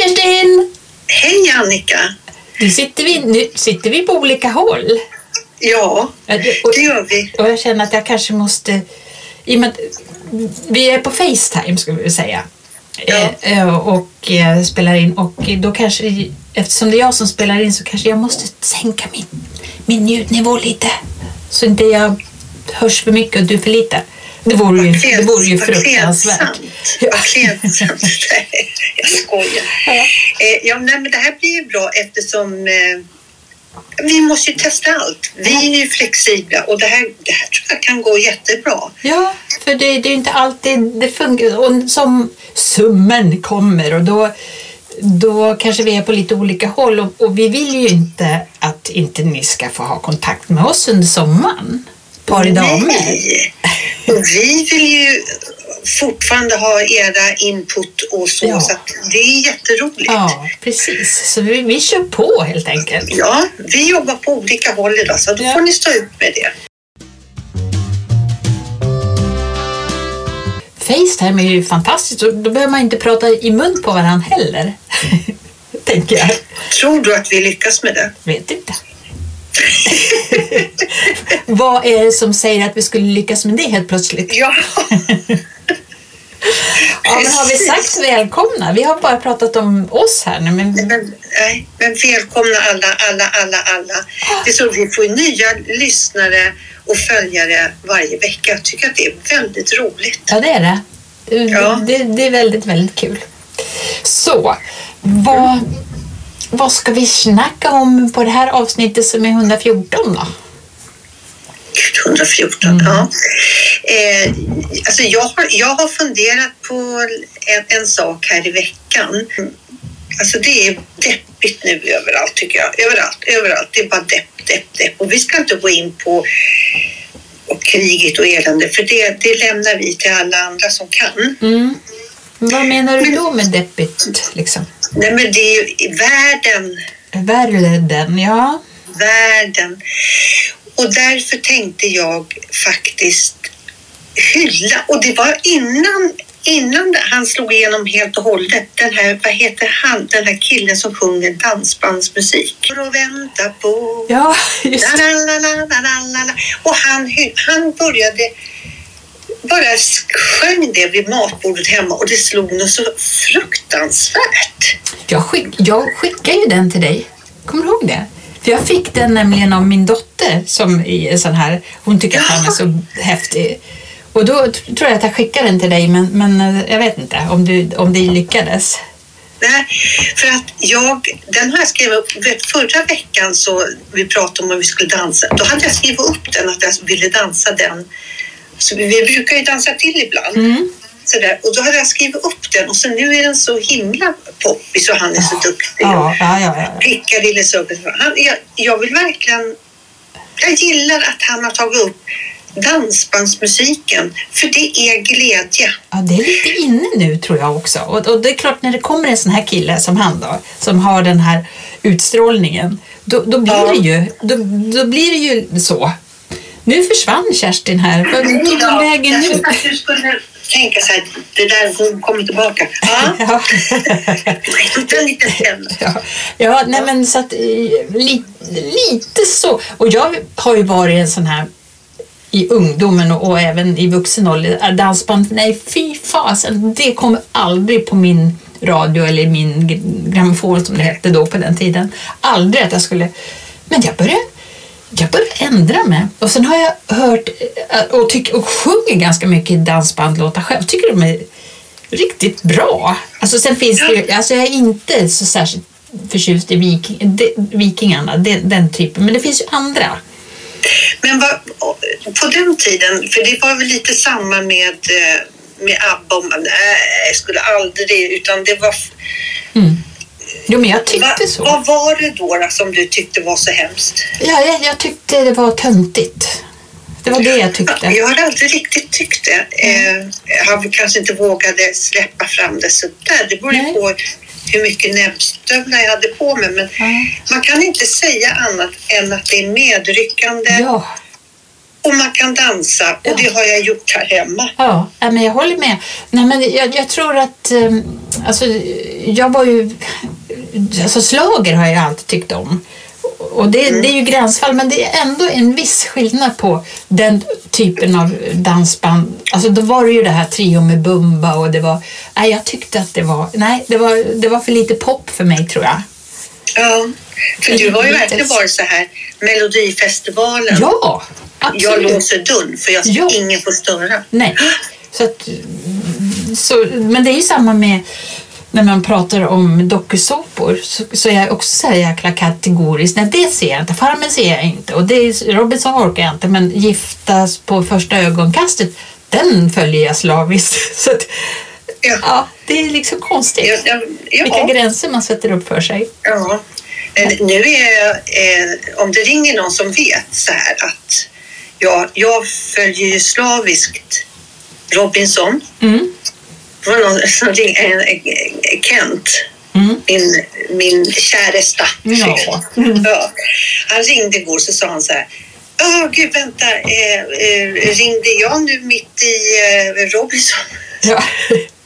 Kerstin! Hej Annika! Nu sitter vi, nu sitter vi på olika håll. Ja, det- och, det gör vi. och jag känner att jag kanske måste... I och med vi är på Facetime ska vi säga. Ja. Eh, eh, och eh, spelar in och då kanske, eftersom det är jag som spelar in så kanske jag måste sänka min, min ljudnivå lite. Så inte jag hörs för mycket och du för lite. Det vore ju, det vore ju fruktansvärt. Vad klädsamt. Jag skojar. Ja. Eh, ja, men det här blir ju bra eftersom eh, vi måste ju testa allt. Vi är ju flexibla och det här, det här tror jag kan gå jättebra. Ja, för det, det är ju inte alltid det funkar. Och som summen kommer och då, då kanske vi är på lite olika håll och, och vi vill ju inte att inte ni ska få ha kontakt med oss under sommaren. Par i damer. Nej. Och vi vill ju fortfarande ha era input och så, Ja. så det är jätteroligt. Ja, precis. Så vi, vi kör på helt enkelt. Ja, vi jobbar på olika håll idag så då Ja. får ni stå ut med det. Facetime är ju fantastiskt och då behöver man inte prata i mun på varandra heller. Tänker jag. Tror du att vi lyckas med det? Vet inte. Vad är det som säger att vi skulle lyckas med det helt plötsligt? Ja, Ja, men har vi sagt välkomna? Vi har bara pratat om oss här nu, men men, nej, men välkomna alla, alla, alla, alla. Det är så vi får nya lyssnare och följare varje vecka. Jag tycker att det är väldigt roligt. ja, det är det. Ja. Det, det är väldigt, väldigt kul. Så, vad, vad ska vi snacka om på det här avsnittet som är 114 då? Gud, 114, ja. Eh, alltså jag, har, jag har funderat på en, en sak här i veckan. Alltså det är deppigt nu överallt tycker jag. Överallt, överallt. Det är bara depp, depp, depp. Och vi ska inte gå in på och kriget och elände för det, det lämnar vi till alla andra som kan. Mm. Vad menar du då med deppigt? Liksom? Nej men det är ju världen, Världen, ja. världen. Och därför tänkte jag faktiskt hylla, och det var innan, innan han slog igenom helt och hållet, den här, vad heter han, den här killen som sjunger dansbandsmusik. Att vänta på... Ja, just det. Och han, han började bara sjöng det vid matbordet hemma och det slog något så fruktansvärt. Jag, skick, jag skickade ju den till dig. Kommer du ihåg det? För jag fick den nämligen av min dotter som är sån här, hon tycker att han är så häftig. Och då tror jag att jag skickade den till dig men, men eh, jag vet inte om, du, om det lyckades. Nej, för att jag, den har jag skrivit upp, vet, förra veckan så vi pratade om att vi skulle dansa, då hade jag skrivit upp den att jag ville dansa den. Så vi, brukar ju dansa till ibland. Mm. Sådär. Och då hade jag skrivit upp den och så nu är den så himla poppis och han är så duktig. Ja, ja, ja. ja. Piccadilly. Han, jag, jag vill verkligen... Jag gillar att han har tagit upp dansbandsmusiken, för det är glädje. ja det är lite inne nu tror jag också. Och, och det är klart när det kommer en sån här kille som han då, som har den här utstrålningen, då, då blir Ja. det ju då, då blir det ju så. Nu försvann Kerstin här. Vart tog hon vägen jag nu? att du skulle tänka så här, det där hon kommer tillbaka. Ja, Ja. en liten. Ja, ja nej men så att, eh, li, lite så. Och jag har ju varit en sån här i ungdomen och, och även i vuxen ålder, äh, dansband, nej fy fasen, det kommer aldrig på min radio eller min grammofon som det hette då på den tiden. Aldrig att jag skulle, men jag började jag började ändra mig. Och sen har jag hört eh, och, tyck, och sjunger ganska mycket dansbandlåtar själv. Tycker de är riktigt bra. Alltså sen finns det ju, alltså jag är inte så särskilt förtjust i viking, de, Vikingarna, den, den typen, men det finns ju andra. Men vad, på den tiden, för det var väl lite samma med, eh, med ABBA, nej, jag skulle aldrig, utan det var... Mm. Jo, men jag Va, tyckte så. vad var det då, som du tyckte var så hemskt? Ja, jag, jag tyckte det var töntigt. Det var det jag tyckte. Jag har aldrig riktigt tyckt det. Jag har väl kanske inte vågade släppa fram det så där. Det beror ju på hur mycket näbbstövlar jag hade på mig. Men Ja. man kan inte säga annat än att det är medryckande Ja, och man kan dansa och Ja. det har jag gjort här hemma. ja, men jag håller med. Nej, men jag, jag tror att... ehm, Alltså, jag var ju alltså slager har jag alltid tyckt om. Och det, det är ju gränsfall men det är ändå en viss skillnad på den typen av dansband. Alltså då var det ju det här trio med Bumba och det var, nej jag tyckte att det var, nej det var, det var för lite pop för mig tror jag. Ja, för du har ju verkligen varit så här Melodifestivalen. Ja, absolut. Jag låser dörren för jag Ja. ingen får störa. Nej. Så att, så, men det är ju samma med när man pratar om dokusåpor så, så är jag också så här jäkla kategorisk. Nej, det ser jag inte. Farmen ser jag inte. Och det är, Robinson orkar jag inte. Men Giftas på första ögonkastet, den följer jag slaviskt. Så att, Ja. ja, det är liksom konstigt. Ja, ja, Vilka ja, gränser man sätter upp för sig. ja. Men Nu är eh, om det ringer någon som vet så här att ja, jag följer ju slaviskt Robinson. Mm. Det var någon som ringde, eh, eh, Kent, Mm. min, min käresta. Ja. Ja. Han ringde igår så sa han så här. Åh gud vänta, eh, eh, ringde jag nu mitt i eh, Robinson? Ja.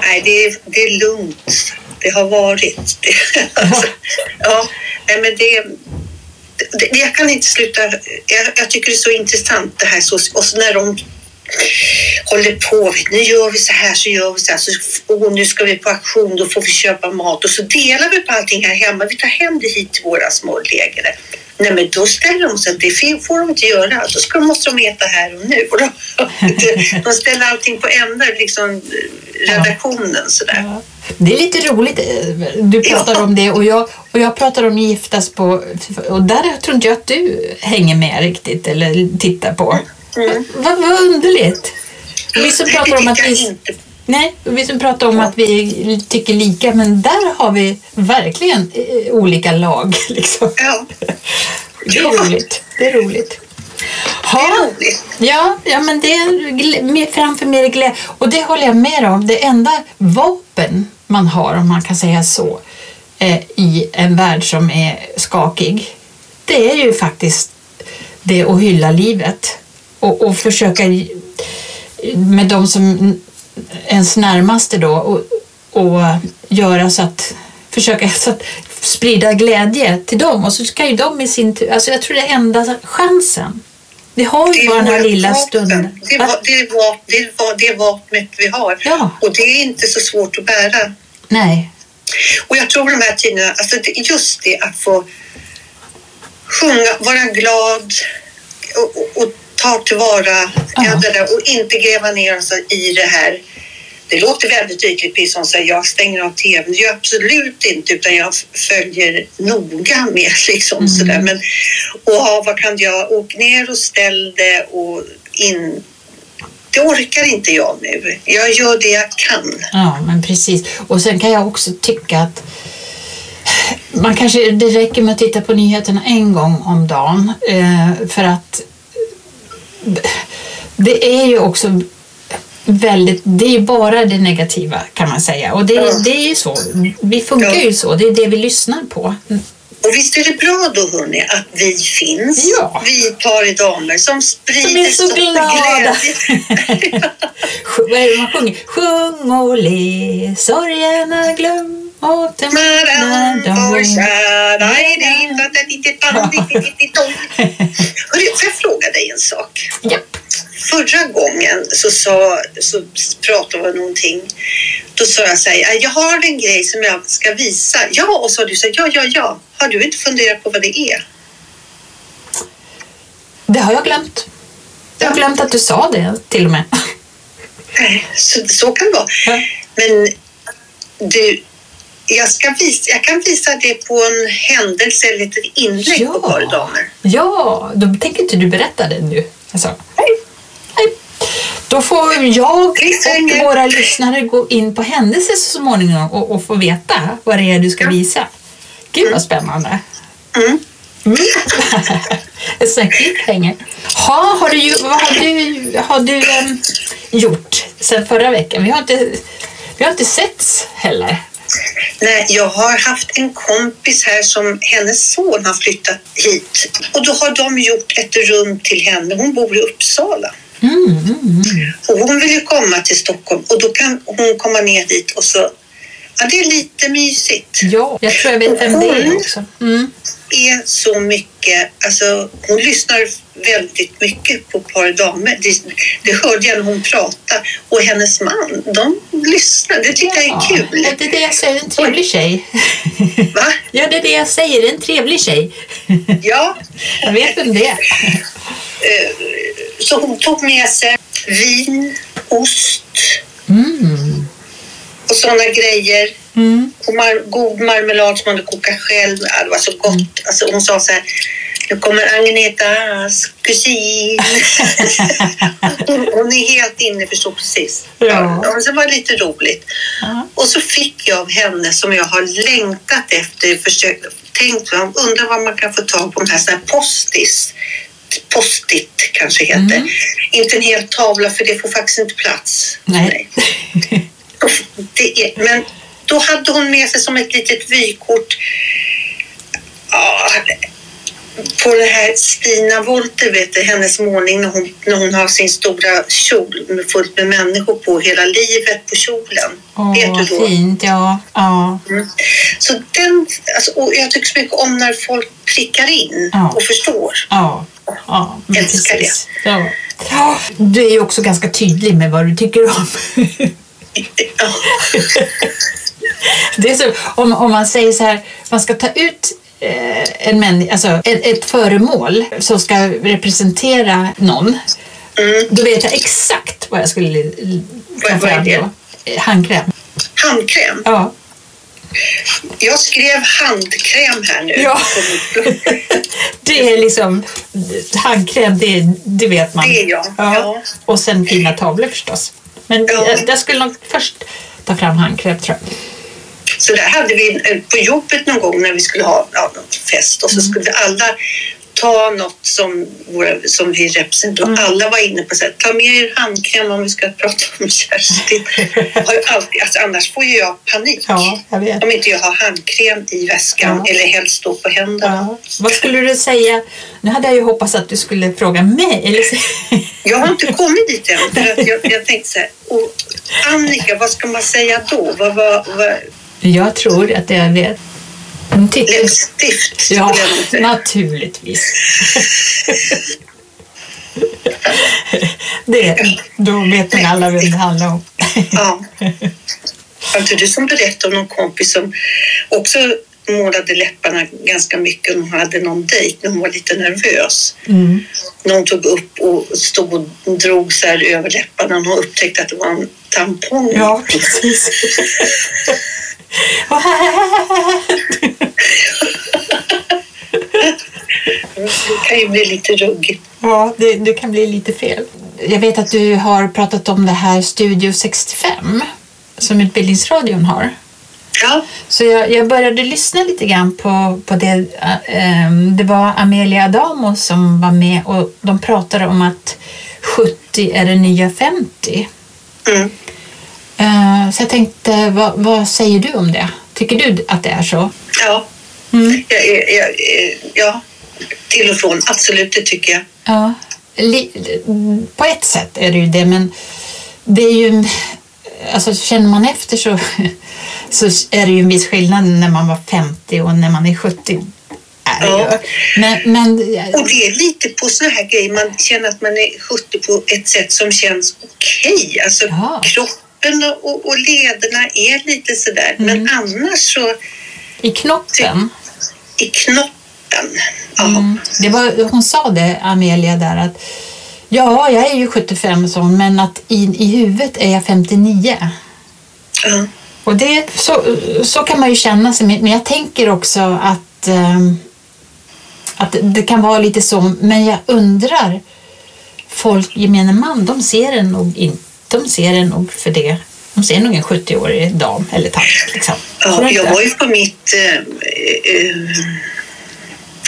Nej, det är, det är lugnt. Det har varit. alltså, ja, nej, men det, det, jag kan inte sluta. Jag, jag tycker det är så intressant det här. Så, och så när de håller på. Nu gör vi så här, så gör vi så här. Så, och nu ska vi på auktion, då får vi köpa mat. Och så delar vi på allting här hemma. Vi tar hem det hit till våra små lägre. Nej, men då ställer de sig att det får de inte göra. Då ska, måste de äta här och nu. Och de, de ställer allting på ända, liksom redaktionen sådär. Ja. Det är lite roligt. Du pratar Ja. om det och jag, och jag pratar om Giftas på... Och där tror inte jag att du hänger med riktigt eller tittar på. Mm. Vad, vad underligt. Vi som pratar om att vi... Nej, vi som pratar om att vi tycker lika, men där har vi verkligen eh, olika lag. Liksom. Ja, Det är roligt. Det är roligt. det är Ha. roligt. Ja, ja men det är framför mer glädje. Och det håller jag med om. Det enda vapen man har, om man kan säga så, eh, i en värld som är skakig, det är ju faktiskt det att hylla livet och, och försöka i- med de som ens närmaste då och, och göra så att försöka så att sprida glädje till dem och så ska ju de i sin tur, alltså jag tror det är enda chansen. Vi har ju bara den här lilla stunden. Det är, va- det, är va- det, är va- det är vapnet vi har. Ja. Och det är inte så svårt att bära. Nej, Och jag tror de här tiderna, alltså just det att få sjunga, vara glad och, och, och ta tillvara Ja. det där och inte gräva ner oss i det här. Det låter väldigt ytligt precis som säger jag stänger av tvn. Det gör jag absolut inte utan jag följer noga med liksom Mm. sådär. Men, och ja, vad kan jag? Åk ner och ställ det och in. Det orkar inte jag nu. Jag gör det jag kan. ja men precis. Och sen kan jag också tycka att man kanske, det räcker med att titta på nyheterna en gång om dagen eh, för att det är ju också väldigt, det är ju bara det negativa kan man säga och det, Ja. det är ju så, vi funkar Ja. ju så, det är det vi lyssnar på. Och visst är det bra då hörni att vi finns. Ja. Vi par i damer som sprider Som är så och glada. glädje. Vad är det man sjunger? Sjung och le, sorgerna glöm och tom. Hörru, Får jag fråga dig en sak? Japp. Förra gången så, sa, så pratade vi om någonting. Då sa jag så här, jag har en grej som jag ska visa. Ja, och så har du sagt ja, ja, ja. Har du inte funderat på vad det är? Det har jag glömt. Jag har glömt att du sa det till och med. Så, så kan det vara. Ja. Men du, jag, ska visa, jag kan visa det på en händelse eller ett inlägg på Ja. Par i damer. Ja, då tänker inte du berätta det nu. Alltså, nej. Då får jag och våra lyssnare gå in på händelser så småningom och, och få veta vad det är du ska visa. Gud vad spännande. Mm. Mm. En sån här cliffhanger. Ha, har du, vad har du, har du em, gjort sen förra veckan? Vi har inte, vi har inte setts heller. Nej, jag har haft en kompis här som hennes son har flyttat hit och då har de gjort ett rum till henne. Hon bor i Uppsala Mm, mm, mm. och hon vill ju komma till Stockholm och då kan hon komma ner dit och så Ja, det är lite mysigt. Ja, jag tror jag vet vem det är också. Mm. är så mycket, alltså hon lyssnar väldigt mycket på Par damer. Det, det hörde jag när hon pratade. Och hennes man, de lyssnar. Det tycker jag är kul. Ja, det är det jag säger, en trevlig tjej. Va? Ja, det är det jag säger, en trevlig tjej. Ja, Jag vet vem det är. Så hon tog med sig vin, ost Mm. och sådana grejer. Mm. Och mar- god marmelad som hon hade kokat själv. Det var så gott. Alltså, hon sa så här, nu kommer Agnetas kusin. hon är helt inne, förstår precis. Ja. Ja, så var det lite roligt. Ja. Och så fick jag av henne som jag har längtat efter, försökt, tänkt, undrar vad man kan få tag på, de här, så här postis. Postit kanske heter. Mm. Inte en hel tavla för det får faktiskt inte plats. Nej. Det är, men då hade hon med sig som ett litet vykort ja, på det här Stina Wolter, vet du, hennes målning när hon, när hon har sin stora kjol med fullt med människor på hela livet på kjolen. Åh, vet du då? fint. Ja. ja. Mm. Så den, alltså, och jag tycker så mycket om när folk prickar in Ja. och förstår. Ja, ja men Älskar precis. Ja. Ja, Du är ju också ganska tydlig med vad du tycker om. Det är så, om, om man säger så här, man ska ta ut en män, alltså ett, ett föremål som ska representera någon. Mm. Då vet jag exakt vad jag skulle ta fram då. Eh, Handkräm. Handkräm. Ja. Jag skrev handkräm här nu. Ja. Det är liksom handkräm, det, det vet man. Det är jag, ja. Och sen fina tavlor förstås. Men Ja. jag, jag skulle nog först ta fram handkräm tror jag. Så där hade vi på jobbet någon gång när vi skulle ha ja, fest och så Mm. skulle alla ta något som, våra, som vi representerar. Mm. Alla var inne på att ta med er handkräm om vi ska prata om Kerstin. Alltid, alltså, annars får ju jag panik. Ja, jag. Om inte jag har handkräm i väskan Ja. eller helst då på händerna. Ja. Vad skulle du säga? Nu hade jag ju hoppats att du skulle fråga mig. Eller... Jag har inte kommit dit än. För att jag, jag tänkte så här, och Annika, vad ska man säga då? Vad, vad, vad, Jag tror att jag vet. Läppstift? Ja, naturligtvis. Det, då vet nog alla vem det handlar om. Ja. Inte du som berättade om någon kompis som också målade läpparna ganska mycket hon hade någon dejt när hon var lite nervös. Mm. När hon tog upp och stod och drog så här över läpparna och hon upptäckte att det var en tampong. Ja, precis. Det kan ju bli lite ruggigt. Ja, det, det kan bli lite fel. Jag vet att du har pratat om det här Studio 65 som Utbildningsradion har. Ja, Så jag, jag började lyssna lite grann på, på det. eh, ehm, Det var Amelia Adamo som var med och de pratade om att 70 är det nya 50. mm. Eh, Så jag tänkte, vad, vad säger du om det? Tycker du att det är så? ja. Mm. Jag, jag, ja. till och från. Absolut, det tycker jag. Ja, på ett sätt är det ju det, men det är ju... Alltså känner man efter så, så är det ju en viss skillnad när man var 50 och när man är 70. Är det Ja. Men, men Och det är lite på såna här grejer, man känner att man är 70 på ett sätt som känns okej. Alltså Ja. Kroppen och, och, och lederna är lite sådär. Mm. Men annars så i knoppen, i knoppen, ja. mm, det var, hon sa det, Amelia, där att ja, jag är ju 75 så, men att i, i huvudet är jag 59. ja. Och det, så, så kan man ju känna sig, men jag tänker också att, ehm, att det kan vara lite så, men jag undrar, folk, gemene man, de ser en nog inte, de ser en nog för det. De ser nog en 70-årig dam eller tant. Liksom. Ja jag var ju på mitt eh, eh,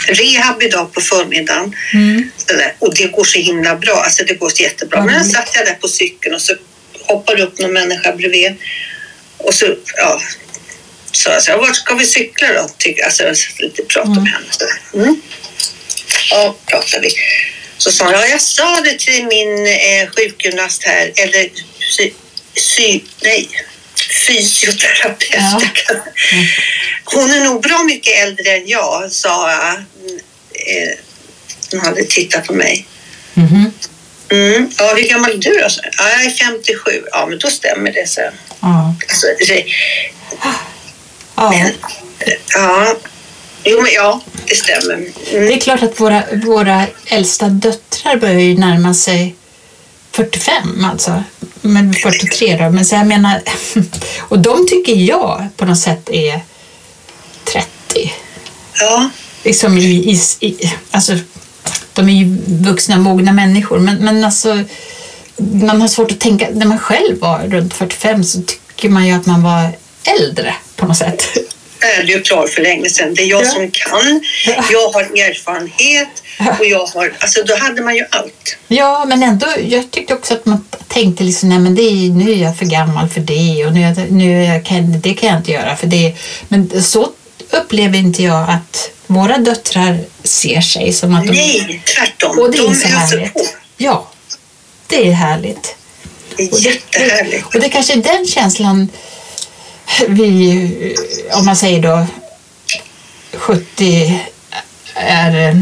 rehab idag på förmiddagen. Mm. Och det går så himla bra. Alltså det går så jättebra. Men Mm. jag satt jag där på cykeln och så hoppar upp någon människa bredvid. Och så, ja, sa jag så här, vart ska vi cykla då? Tycker, alltså, jag lite prata med henne. Mm. Ja, pratar vi. Så sa hon, ja jag sa det till min eh, sjukgymnast här, eller sy, sy, nej, fysioterapeut. Ja. Hon är nog bra mycket äldre än jag, sa jag. Eh, Hon hade tittat på mig. Mhm. Mm. Ja, hur gammal är du då? jag. Ja, jag är 57. Ja, men då stämmer det. Så. Ja. Alltså, det, ja. ja, jo, men ja, det stämmer. Mm. Det är klart att våra, våra äldsta döttrar börjar ju närma sig 45 alltså. Men 43 då. Men så jag menar, och de tycker jag på något sätt är 30. Ja, Liksom i, i, i, alltså, de är ju vuxna, mogna människor. Men, men alltså, man har svårt att tänka, när man själv var runt 45 så tycker man ju att man var äldre på något sätt. är ju klar för länge sedan. Det är jag Ja. som kan. Jag har erfarenhet och jag har... Alltså, då hade man ju allt. Ja, men ändå, jag tyckte också att man tänkte liksom, nej men det är, nu är jag för gammal för det och nu, är nu är jag, kan, det kan jag inte göra för det. Men så upplever inte jag att våra döttrar ser sig som att de... Nej, tvärtom. Och det är De så öser härligt. på. Ja, det är härligt. Det är Och det, jättehärligt. och det kanske är den känslan vi, om man säger då 70 är eh,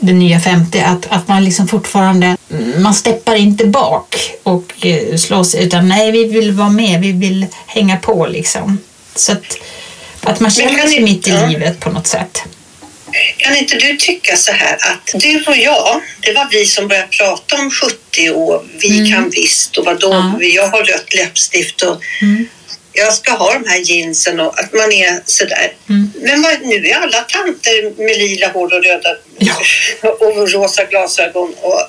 det nya 50, att, att man liksom fortfarande, man steppar inte bak och eh, slåss utan nej, vi vill vara med, vi vill hänga på liksom. Så att, att man känner sig mitt i livet på något sätt. Kan inte du tycka så här att du och jag, det var vi som började prata om 70 år, vi kan visst och vadå, Mm. Ja. jag har rött läppstift och Mm. Jag ska ha de här jeansen och att man är sådär. Mm. Men vad, nu är alla tanter med lila hår och röda Ja. och rosa glasögon och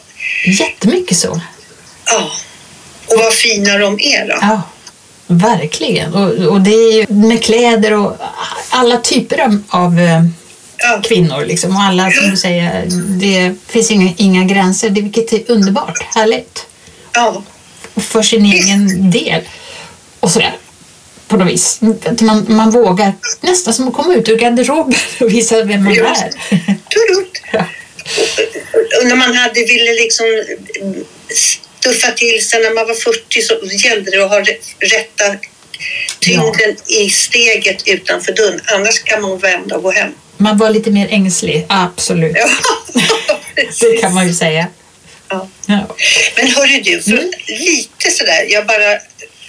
Jättemycket så. ja. Och vad fina de är då. Ja, verkligen. Och, och det är ju med kläder och alla typer av, av eh, Ja. kvinnor liksom. Och alla, som du säger, det finns inga, inga gränser, det, vilket är underbart, härligt. ja. Och för sin egen del. Och sådär, på något vis. Att Man, man vågar nästan som att komma ut ur garderoben och visa vem man Just. är. Turut. Ja. Och när man hade, ville liksom stuffa till sig när man var 40 så gällde det att ha rä- rätta tyngden i steget utanför dörren. Annars kan man vända och gå hem. Man var lite mer ängslig, absolut. Ja, Det kan man ju säga. Ja. Ja. Men hörru du, för Mm. lite sådär, jag bara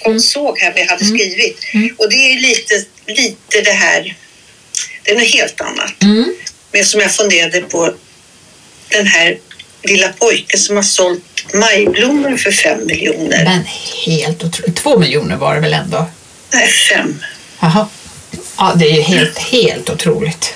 kom såg här vad jag hade skrivit. Mm. Och det är lite, lite det här, det är något helt annat. Mm. Men som jag funderade på, den här lilla pojken som har sålt majblommor för fem miljoner. Men helt otroligt. Två miljoner var det väl ändå? Nej, fem. Jaha. Ja, det är ju helt, helt otroligt.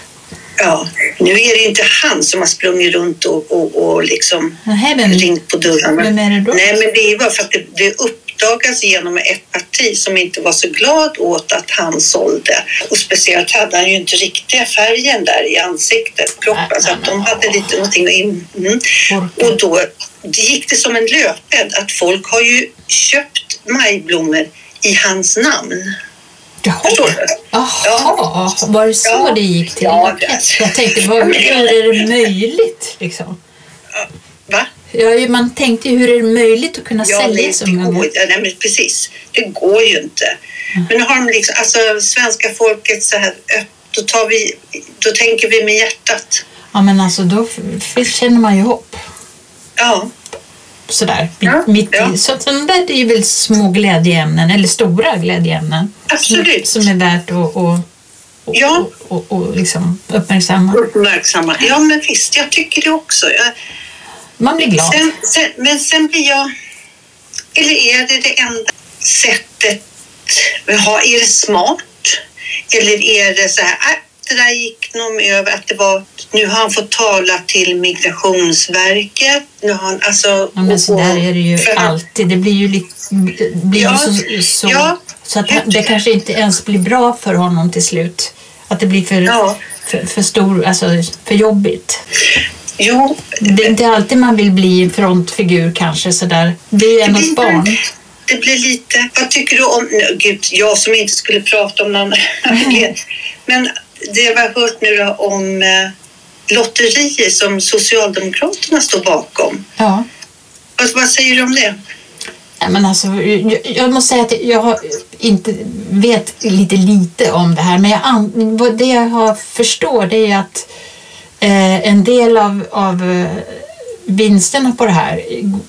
Ja, nu är det inte han som har sprungit runt och, och, och liksom Nej, men, ringt på dörrarna. vem är det då? Nej, men det är bara för att det, det uppdagas genom ett parti som inte var så glad åt att han sålde. Och speciellt hade han ju inte riktiga färgen där i ansiktet, kroppen, så att de hade lite någonting in. Mm. Och då gick det som en löpeld att folk har ju köpt majblommor i hans namn. Jaha. Jaha, var det så Ja. det gick till? Ja, det- Jag tänkte, hur är det möjligt? Liksom? Ja, man tänkte ju, hur är det möjligt att kunna Ja, sälja så många? nej, men precis. Det går ju inte. Men nu har de liksom, alltså svenska folket så här då, tar vi, då tänker vi med hjärtat. Ja, men alltså då känner man ju hopp. Ja, Sådär, Ja, mitt ja. i. Så att sådana där är ju väl små glädjeämnen, eller stora glädjeämnen. absolut. Som är värt att och, och, Ja. och, och, och liksom uppmärksamma. Uppmärksamma. Ja, men visst, jag tycker det också. Jag, Man blir glad. sen, sen, men sen blir jag... Eller är det det enda sättet? Ja, är det smart? Eller är det så här, äh, det där gick nog över att det var, nu har han fått tala till Migrationsverket. Nu har han, alltså, Ja, men så där är det ju alltid. Det blir ju, lite, blir Ja, ju så, så, ja. så att han- det kanske inte ens blir bra för honom till slut. Att det blir för, Ja. för, för stor, alltså för jobbigt. Jo, Det är inte alltid man vill bli en frontfigur kanske sådär. Det är ju ändå ett barn. Det blir lite... Vad tycker du om... Gud, jag som inte skulle prata om någon... Men det jag har hört nu då om eh, lotterier som Socialdemokraterna står bakom. Ja. Vad, vad säger du om det? Men alltså, jag, jag måste säga att jag inte vet lite lite om det här men jag, det jag har förstår det är att eh, en del av, av eh, vinsterna på det här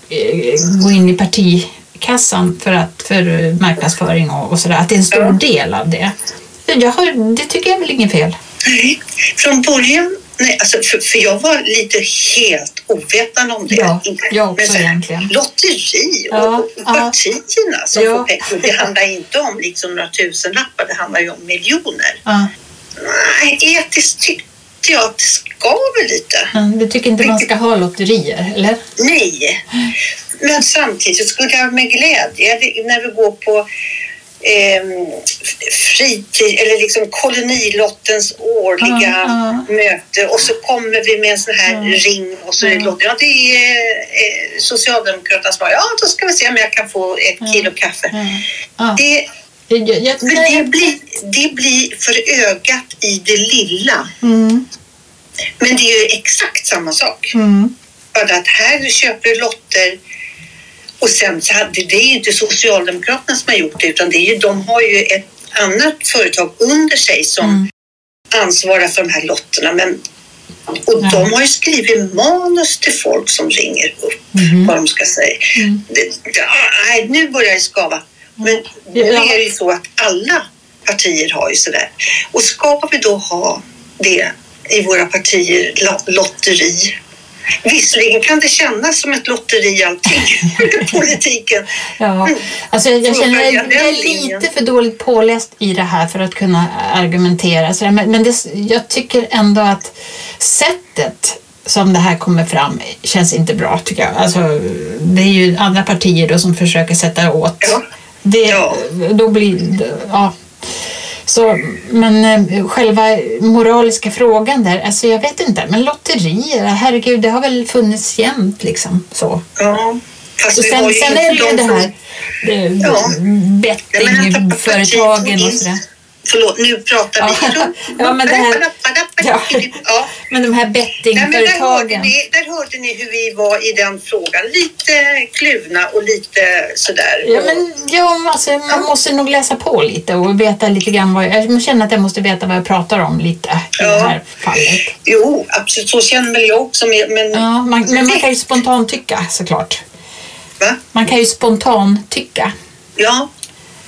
eh, går in i partikassan för, att, för marknadsföring och, och sådär. Att det är en stor Ja. del av det. Jag har, det tycker jag väl inget fel. Nej, från början, nej, alltså för, för jag var lite helt ovetande om det. Ja, jag också här, egentligen. Lotteri och, Ja, och ja. partierna som Ja. får pengar. Det handlar inte om liksom några tusenlappar, det handlar ju om miljoner. Ja, Nej, etiskt tyckte jag att det skaver lite. du tycker inte man ska ha lotterier, eller? Nej, men samtidigt skulle jag med glädje när vi går på eh, fritid eller liksom kolonilottens årliga Ja, möte och så kommer vi med en sån här Ja. ring och så är det Ja. det är eh, Socialdemokraterna som har, ja då ska vi se om jag kan få ett kilo kaffe. Ja. Ja. Det, Jag, jag, det, blir, det blir för ögat i det lilla. Mm, Men det är ju exakt samma sak. mm. Bara att här köper du lotter och sen så hade, det är ju inte Socialdemokraterna som har gjort det utan det är ju, de har ju ett annat företag under sig som Mm. ansvarar för de här lotterna. Men, och Ja. de har ju skrivit manus till folk som ringer upp Mhm. vad de ska säga. Mm. Det, det, nej, nu börjar det skava. Men nu är det ju så att alla partier har ju sådär. Och ska vi då ha det i våra partier, lo- lotteri? Visserligen kan det kännas som ett lotteri allting, politiken. Ja, alltså jag, jag känner börjar jag, är lite för dåligt påläst i det här för att kunna argumentera. Men, men det, jag tycker ändå att sättet som det här kommer fram känns inte bra tycker jag. Alltså, det är ju andra partier då som försöker sätta åt. Ja. Det. Då blir ja. Så, men eh, själva moraliska frågan där, alltså jag vet inte, men lotterier, herregud, det har väl funnits jämt liksom så. Ja, fast Och sen, sen är det ju de det här eh, Ja. bettingföretagen och sådär. Förlåt, nu pratar vi. Ja, men det här- Ja. Ja. Men de här Nej, men där, hörde bettingföretagen. ni, där hörde ni hur vi var i den frågan. Lite kluvna och lite sådär. Ja, men ja, alltså, man måste nog läsa på lite och veta lite grann vad jag, jag känner att jag måste veta vad jag pratar om lite i det Ja. här fallet. Jo, absolut. Så känner väl jag också. Men, men, Ja, man, men man kan ju spontant tycka såklart. Va? Man kan ju spontant tycka. Ja,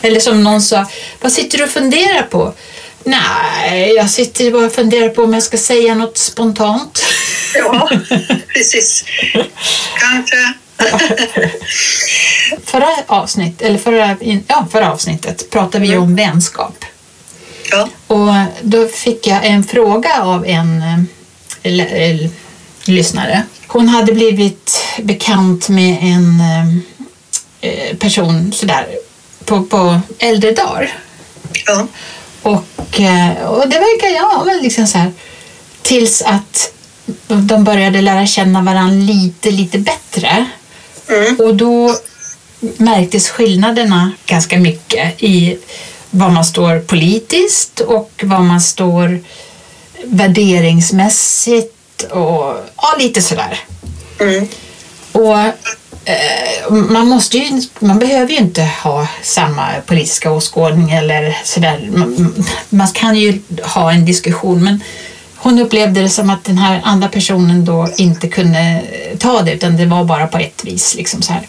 Eller som någon sa, vad sitter du och funderar på? Nej, jag sitter bara och funderar på om jag ska säga något spontant. ja precis. Kanske. Förra, avsnitt, eller förra, ja, förra avsnittet pratade vi om vänskap. Ja. Och då fick jag en fråga av en eh, lyssnare. Hon hade blivit bekant med en eh, eh, person sådär på, på äldre dagar. Ja. Och, eh, och det verkar, ja, men liksom så här, tills att de började lära känna varandra lite, lite bättre. Mm. Och då märktes skillnaderna ganska mycket i var man står politiskt och var man står värderingsmässigt och ja, lite sådär. Mm. Och Eh, man, måste ju, man behöver ju inte ha samma politiska åskådning eller sådär. Man, man kan ju ha en diskussion men hon upplevde det som att den här andra personen då inte kunde ta det utan det var bara på ett vis. Liksom så här.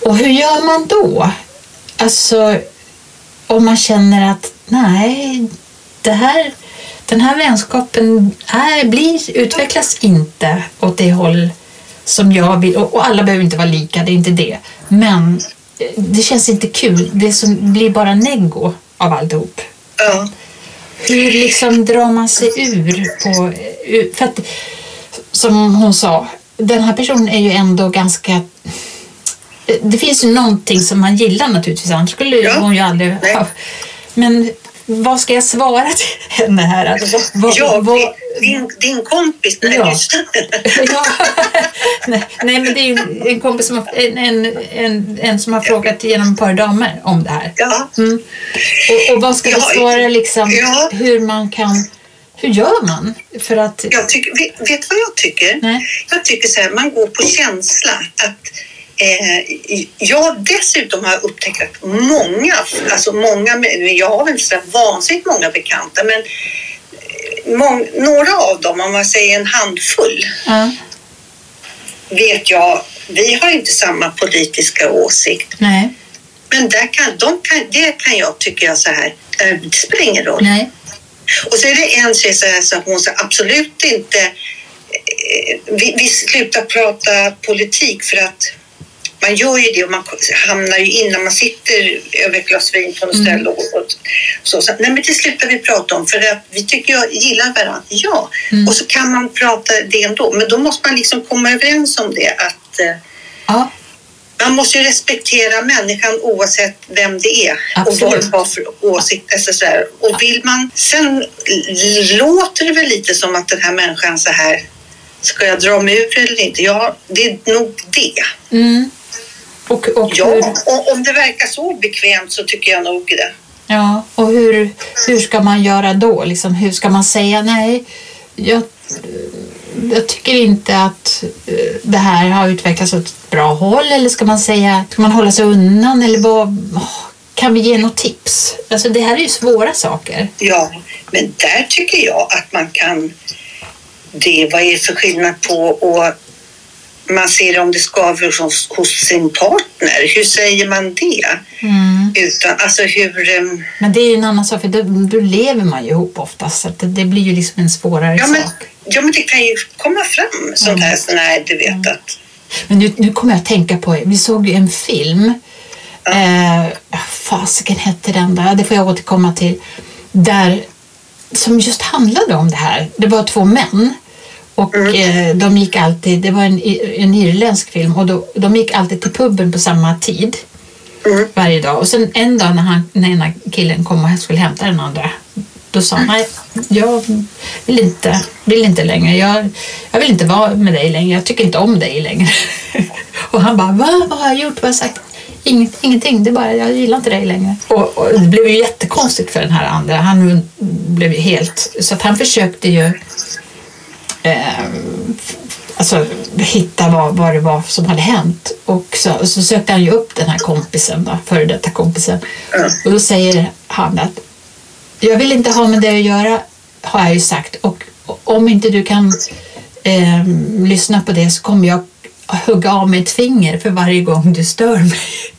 Och hur gör man då? Alltså om man känner att nej, det här, den här vänskapen är, blir, utvecklas inte åt det håll som jag vill. Och, och alla behöver inte vara lika, det är inte det. Men eh, det känns inte kul. Det som blir bara neggo av alltihop. Ja. Hur liksom drar man sig ur? På, ur- för att, som hon sa, den här personen är ju ändå ganska... Det finns ju någonting som man gillar naturligtvis, annars skulle Ja. hon ju aldrig Nej. Men vad ska jag svara till henne här? Att, vad, ja, vad, din, din kompis, den här Ja. ja. nej, nej, men det är ju en kompis som har, en, en, en, en som har frågat genom ett par damer om det här. Ja. Mm. Och, och vad ska du svara liksom ja. hur man kan, hur gör man för att, Jag tycker, vet, vet vad jag tycker? nej, Jag tycker så här, man går på känsla. Att jag dessutom har upptäckt att många, alltså många, jag har väl inte så vansinnigt många bekanta, men eh, mång, några av dem, om man säger en handfull, Ja. vet jag, vi har inte samma politiska åsikt. Nej. Men där kan, de kan, det kan jag, tycker jag så här, eh, det spelar ingen roll. Nej. Och så är det en tjej så här, så hon sa absolut inte, eh, vi, vi slutar prata politik för att man gör ju det och man hamnar ju in när man sitter över ett glas vin på något Mm. ställe och, och så, så. Nej men det slutar vi prata om för att vi tycker jag gillar varandra. Ja, Mm. och så kan man prata det ändå. Men då måste man liksom komma överens om det att eh, Ja. man måste ju respektera människan oavsett vem det är Absolut. och vad den har för åsikt. Alltså så. Och vill man, sen låter det väl lite som att den här människan så här, ska jag dra mig ur eller inte? Ja, det är nog det. Mm. Och, och, Ja, hur, om det verkar så bekvämt så tycker jag nog det. ja, och hur, hur ska man göra då? Liksom, hur ska man säga nej? Jag, jag tycker inte att eh, det här har utvecklats åt ett bra håll. Eller ska man säga, ska man hålla sig undan? Eller vad, kan vi ge något tips? Alltså det här är ju svåra saker. Ja, men där tycker jag att man kan... Det, vad är det för skillnad på och man ser om det skaver hos, hos sin partner. Hur säger man det? Mm. Utan, alltså hur... em, Men det är ju en annan sak, för då, då lever man ju ihop oftast. Så det, det blir ju liksom en svårare Ja men, sak. ja, men det kan ju komma fram sånt här, sån här du vet att... Men nu, nu kommer jag att tänka på, vi såg ju en film, eh, fasiken hette den där, det får jag återkomma till, där, som just handlade om det här. Det var två män och eh, de gick alltid, det var en, en irländsk film och då, de gick alltid till puben på samma tid Mm. varje dag. Och sen en dag när, han, när ena killen kom och skulle hämta den andra, då sa han, nej, jag vill inte, vill inte längre. Jag, jag vill inte vara med dig längre. Jag tycker inte om dig längre. och han bara, Va? vad har jag gjort? Vad har jag sagt? Inget, ingenting, det är bara, jag gillar inte dig längre. Och, och det blev ju jättekonstigt för den här andra. Han blev ju helt, så att han försökte ju eh, alltså, hitta vad, vad det var som hade hänt. Och så, så sökte han ju upp den här kompisen, då, före detta kompisen. Ja. Och då säger han att jag vill inte ha med det att göra, har jag ju sagt. Och om inte du kan eh, lyssna på det så kommer jag hugga av mig ett finger för varje gång du stör mig.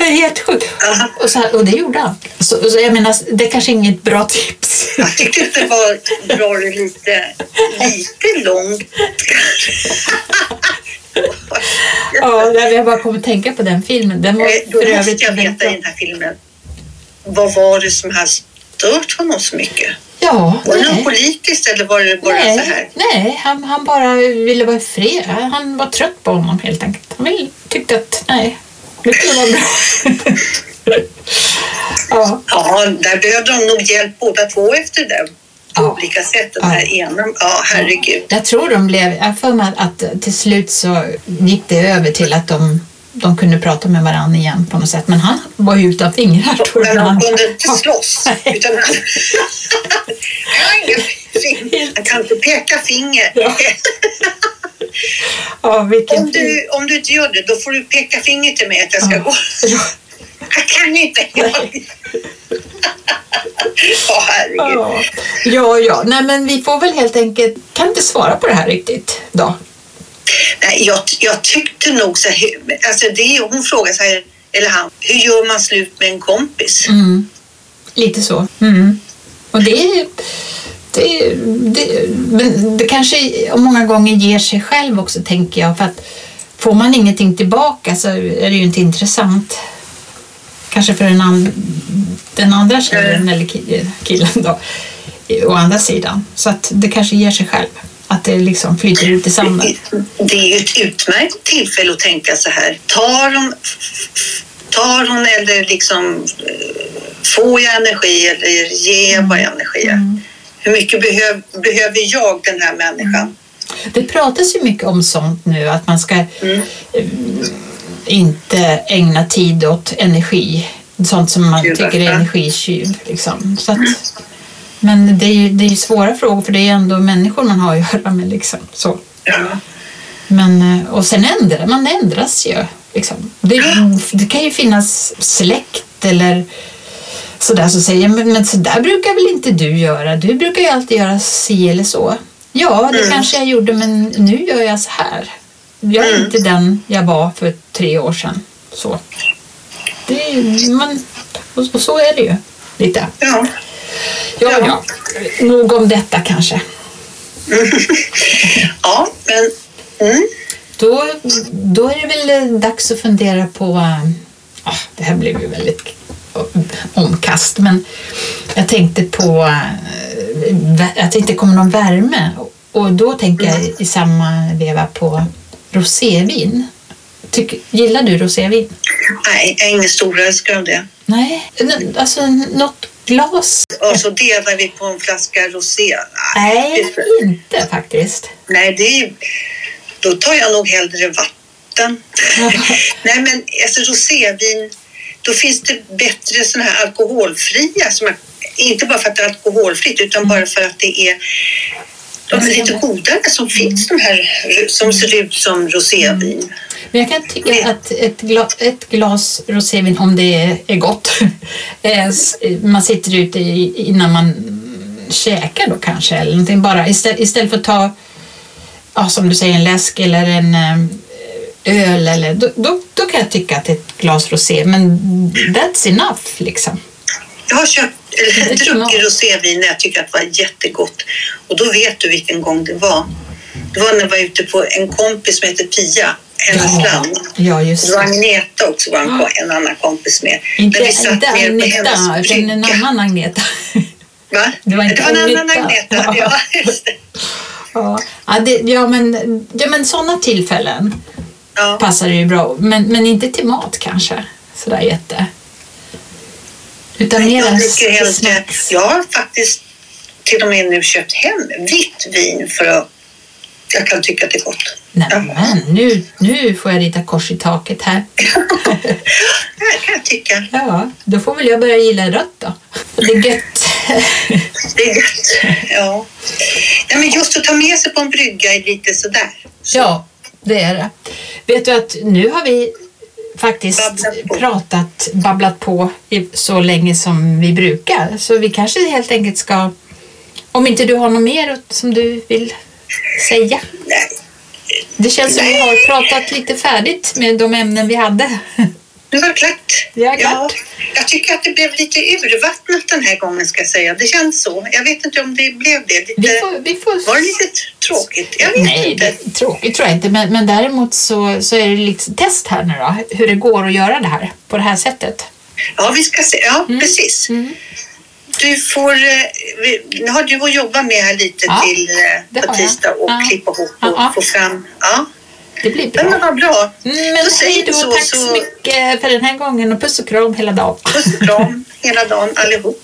Det är helt sjukt. Och, så här, och det gjorde han. Så, så jag menar, det är kanske inget bra tips. Jag tyckte att det var dra det lite, lite långt. Ja, jag bara kommer att tänka på den filmen. Den var Eh, Då måste jag veta i den här filmen, vad var det som hade stört honom så mycket? Ja, Var det något nej. politiskt eller var det bara så här? Nej, nej han, han bara ville vara i fred. Han var trött på honom helt enkelt. Han vill, tyckte att nej, det skulle vara bra. ja, Ja, där behövde de nog hjälp båda två efter det. På Ja. olika sätt. Den Ja. här ena, ja herregud. jag tror de blev, jag för mig att till slut så gick det över till att de, de kunde prata med varandra igen på något sätt. Men han var ju utan fingrar tror Men Han- kunde inte slåss. Utan han, han kan inte peka finger. Ja. Ja, vilken Om, du, om du inte gör det, då får du peka finger till mig att jag ska Ja. gå. Ja. Jag kan inte. Ja, herregud. Ja, ja, ja. Nej, men vi får väl helt enkelt, kan inte svara på det här riktigt då. Nej, jag, jag tyckte nog så här, alltså det, är- hon frågar så här, eller han, hur gör man slut med en kompis? Mm. Lite så. Mm. Och det är det, det, det kanske många gånger ger sig själv också, tänker jag. För att får man ingenting tillbaka så är det ju inte intressant. Kanske för den, and, den andra tjejen eller ki- killen då, å andra sidan. Så att det kanske ger sig själv. Att det liksom flyter ut i sanden. Det är ju ett utmärkt tillfälle att tänka så här, tar hon, tar hon eller liksom eh, får jag energi eller ger jag bara energi? Mm. Hur mycket behöv, behöver jag den här människan? Det pratas ju mycket om sånt nu, att man ska Mm. eh, inte ägna tid åt energi. Sånt som man Gud, tycker är energitjuv. Liksom. Så att, men det är ju det är ju svåra frågor för det är ändå människor man har att göra med. Liksom. Så. Ja. Men, eh, och sen ändrar man ändras ju. Liksom. Det, det kan ju finnas släkt eller sådär som säger men, men så där brukar väl inte du göra? Du brukar ju alltid göra si eller så. Ja, det Mm. kanske jag gjorde men nu gör jag så här. Jag är Mm. inte den jag var för tre år sedan. Så. Det, är- man, och, och så är det ju lite. Ja. Ja, ja. Nog om detta kanske. ja, men mm, Då, då är det väl dags att fundera på... äh, ah, det här blev ju väldigt omkast, men jag tänkte på vä- att det inte kommer någon värme. Och då tänker jag i samma veva på rosévin. Tyck, gillar du rosévin? nej, jag är ingen storälskare av det. Nej, alltså något glas? Och så delar vi på en flaska rosé. Nej, det- inte faktiskt. Nej, det är, då tar jag nog hellre vatten. Nej, men alltså rosévin, då finns det bättre såna här alkoholfria. Som är, inte bara för att det är alkoholfritt, utan bara för att det är de är lite godare som finns, de här som ser ut som rosévin. Men jag kan tycka att ett, gla, ett glas rosévin, om det är, gott, eh, man sitter ute innan man käkar då kanske, eller någonting bara, istället, istället för att ta, ja, som du säger, en läsk eller en eh, öl, eller, då, då, då kan jag tycka att ett glas rosé, men that's enough liksom. Jag har köpt, eller druckit rosévin när jag tyckte att det var jättegott. Och då vet du vilken gång det var. Det var när jag var ute på en kompis som heter Pia, hennes Ja, land. ja just Det var det. Agneta också, var en, ko- en annan kompis med. Inte, När vi satt inte på Agneta, hennes utan en annan Agneta. Va? Det var inte en annan Agneta. Ja, det. Ja, ja, det, ja, men, ja, men sådana tillfällen Ja. passar det ju bra. Men, men inte till mat kanske. Sådär jätte. Utan mer Jag jag har faktiskt till och med nu köpt hem vitt vin för att jag kan tycka att det är gott. Nej, men nu, nu får jag rita kors i taket här. Det kan jag tycka. Ja, då får väl jag börja gilla rött då. Det är gött. Det är gött. Ja. ja, men just att ta med sig på en brygga är lite sådär. Så. Ja, det är det. Vet du att nu har vi faktiskt Babblat pratat, babblat på så länge som vi brukar. Så vi kanske helt enkelt ska, om inte du har något mer som du vill säga. Nej, Det känns som vi har pratat lite färdigt med de ämnen vi hade. Nu var det klart. Är klart. jag tycker att det blev lite urvattnat den här gången ska jag säga. Det känns så. Jag vet inte om det blev det. Lite, Vi får, vi får... Var det lite tråkigt? Jag vet Nej, inte. det, tråkigt tror jag inte. Men, men däremot så, så är det liksom test här nu då. Hur det går att göra det här på det här sättet. Ja, vi ska se. Ja, precis. Mm. Du får, eh, nu har du att jobba med här lite Ja, till eh, på jag. tisdag och Ja. klippa ihop och Ja, ja. få fram. Ja, Det blir men bra. vad bra. Mm, Men hej då, så, tack så- så mycket för den här gången och puss och kram hela dagen. Puss och kram hela dagen allihop.